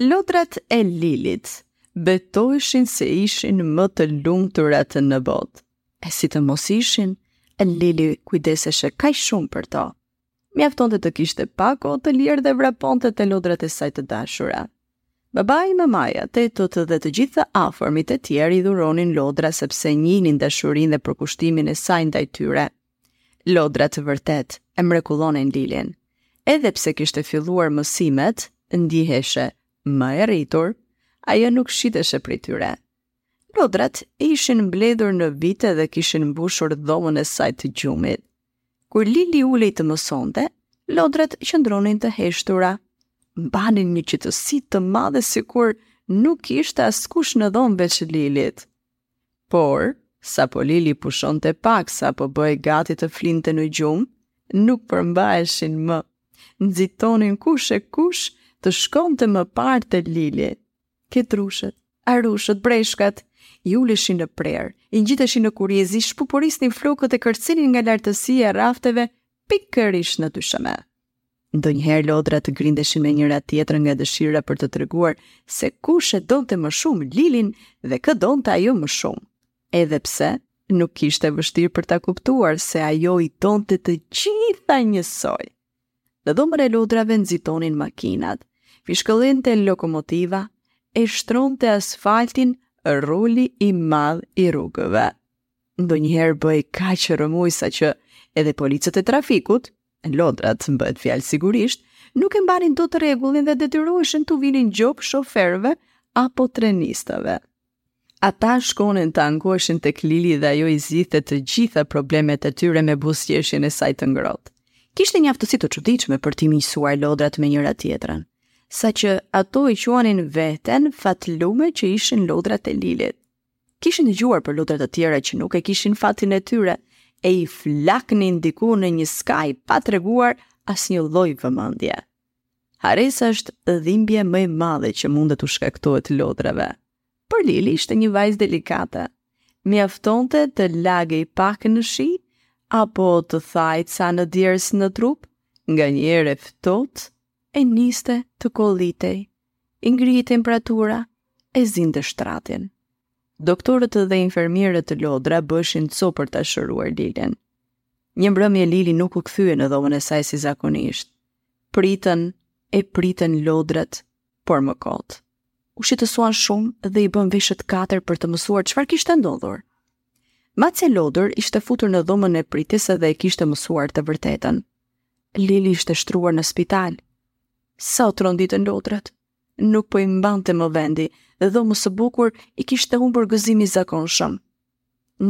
Lodrat e Lilit betoheshin se ishin më të lumturat në botë. E si të mos ishin, Lili kujdeseshe kaq shumë për to. Mjaftonte të kishte pak kohë të lirë dhe vraponte te lodrat e saj të dashura. Babai, mamaja, tetët dhe të gjithë të afërmit e tjerë i dhuronin lodra sepse njihnin dashurinë dhe përkushtimin e saj ndaj tyre. Lodrat vërtet e mrekullonin Lilin. Edhe pse kishte filluar mësimet, ndiheshe më e rritur, ajo nuk shqiteshe prej tyre. Lodrat ishin mbledhur në vite dhe kishin mbushur dhomën e saj të gjumit. Kur Lili ulej të mësonte, lodrat qëndronin të heshtura. Mbanin një qetësi të madhe sikur nuk ishte askush në dhomë veç Lilit. Por, sapo Lili pushonte pak sapo bëhej gati të flinte në gjumë, nuk përmbaheshin më. Nxitonin kush e kush të shkonte më parë te Lili. Ketrushët, arushët, breshkat, i uleshin në prehër, i ngjiteshin në kurriz, i shpupurisnin flokët e kërcenin nga lartësia e rafteve pikërisht në dysheme. Ndonjëherë lodrat grindeshin me njëra tjetrën nga dëshira për të treguar se kush e donte më shumë Lilin dhe kë donte ajo më shumë. Edhe pse nuk ishte vështirë për ta kuptuar se ajo i donte të gjitha njësoj. Në dhomën e lodrave nxitonin makinat, fishkëllente lokomotiva, e shtronte asfaltin ruli i madh i rrugëve. ndonjëherë bëhej kaq rrëmujë saqë edhe policët e trafikut, lodrat bëhet fjalë sigurisht, nuk e mbanin dot rregullin dhe detyroheshin t'u vinin gjobë shoferëve apo trenistëve. Ata shkonin të ankoheshin tek Lili dhe ajo i zgjidhte të gjitha problemet e tyre me buzëqeshjen e saj të ngrohtë. Kishte një aftësi të çuditshme për t'i miqësuar lodrat me njëra tjetrën, saqë ato e quanin veten fatlume që ishin lodrat e Lilit. Kishin dëgjuar për lodra të tjera që nuk e kishin fatin e tyre, e i flaknin diku në një skaj pa treguar asnjë lloj vëmendje. Harresa është dhimbja më e madhe që mund t'u shkaktohet lodrave. Por Lili ishte një vajzë delikate. Mjaftonte të lagej pak në shi apo t'i thahej ca djersë në trup, nga një erë e ftohtë e niste të kollitej i ngrihej temperatura, e zinte shtratin. Doktorët dhe infermierët lodra bëheshin copë për ta shëruar Lilin. Një mbrëmje Lili nuk u kthye në dhomën e saj si zakonisht. Pritën e pritën lodrat, por më kot. U shqetësuan shumë dhe i bënë veshët katër për të mësuar çfarë kishte ndodhur. Macja lodër ishte futur në dhomën e pritjes dhe e kishte mësuar të vërtetën. Lili ishte shtruar në spital. Sa u tronditën lodrat. Nuk po i mbante më vendi dhe dhomës së bukur i kishte humbur gëzimi i zakonshëm.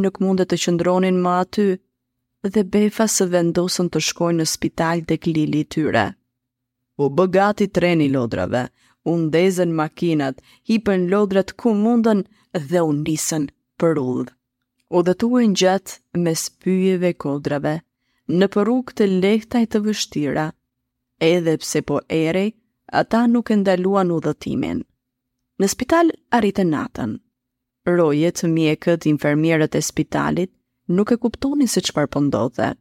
Nuk mundte të qëndronin më aty dhe befas vendosën të shkojnë në spital tek Lili i tyre. U bë gati treni i lodrave, u ndezën makinat, hipën lodrat ku mundën dhe u nisën për udhë. Udhëtuan gjatë mes pyjeve kodrave, nëpër rrugë të lehta e të vështira. Edhe pse po errej, ata nuk e ndaluan udhëtimin. Në spital arritën natën. Rojet, mjekët, infermierët e spitalit nuk e kuptonin se çfarë po ndodhte.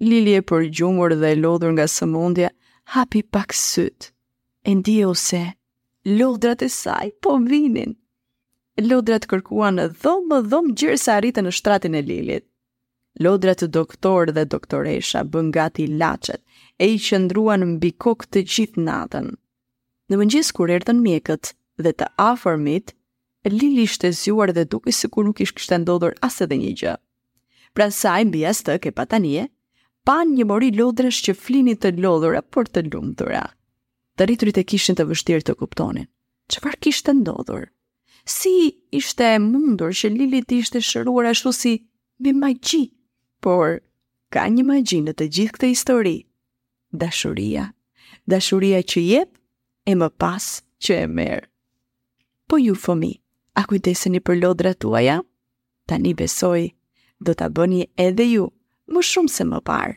Lili e përgjumur dhe e lodhur nga sëmundja, hapi pak sytë. E ndjeu se lodrat e saj po vinin. Lodrat kërkuan dhomë më dhomë gjersa arritën në shtratin e Lilit. Lodrat doktorë dhe doktoresha bënë gati ilaçet e i qëndruan mbi kokë të gjithë natën. Në mëngjes kur erdhën mjekët dhe të afërmit, Lili ishte zgjuar dhe dukej sikur nuk i kishte ndodhur as edhe një gjë. Pranë saj mbi atë batanije, panë një mori lodrash që flinin të lodhura por të lumtura. Të rriturit e kishin të vështirë të kuptonin. Çfarë kishte ndodhur? Si ishte e mundur që Lili të ishte shëruar ashtu si me magji? Por, ka një magji në të gjithë këtë histori. Dashuria. Dashuria që jep e më pas që e merr. Po ju fëmijë, a kujdeseni për lodrat tuaja? Tani besoj, do ta bëni edhe ju, më shumë se më parë.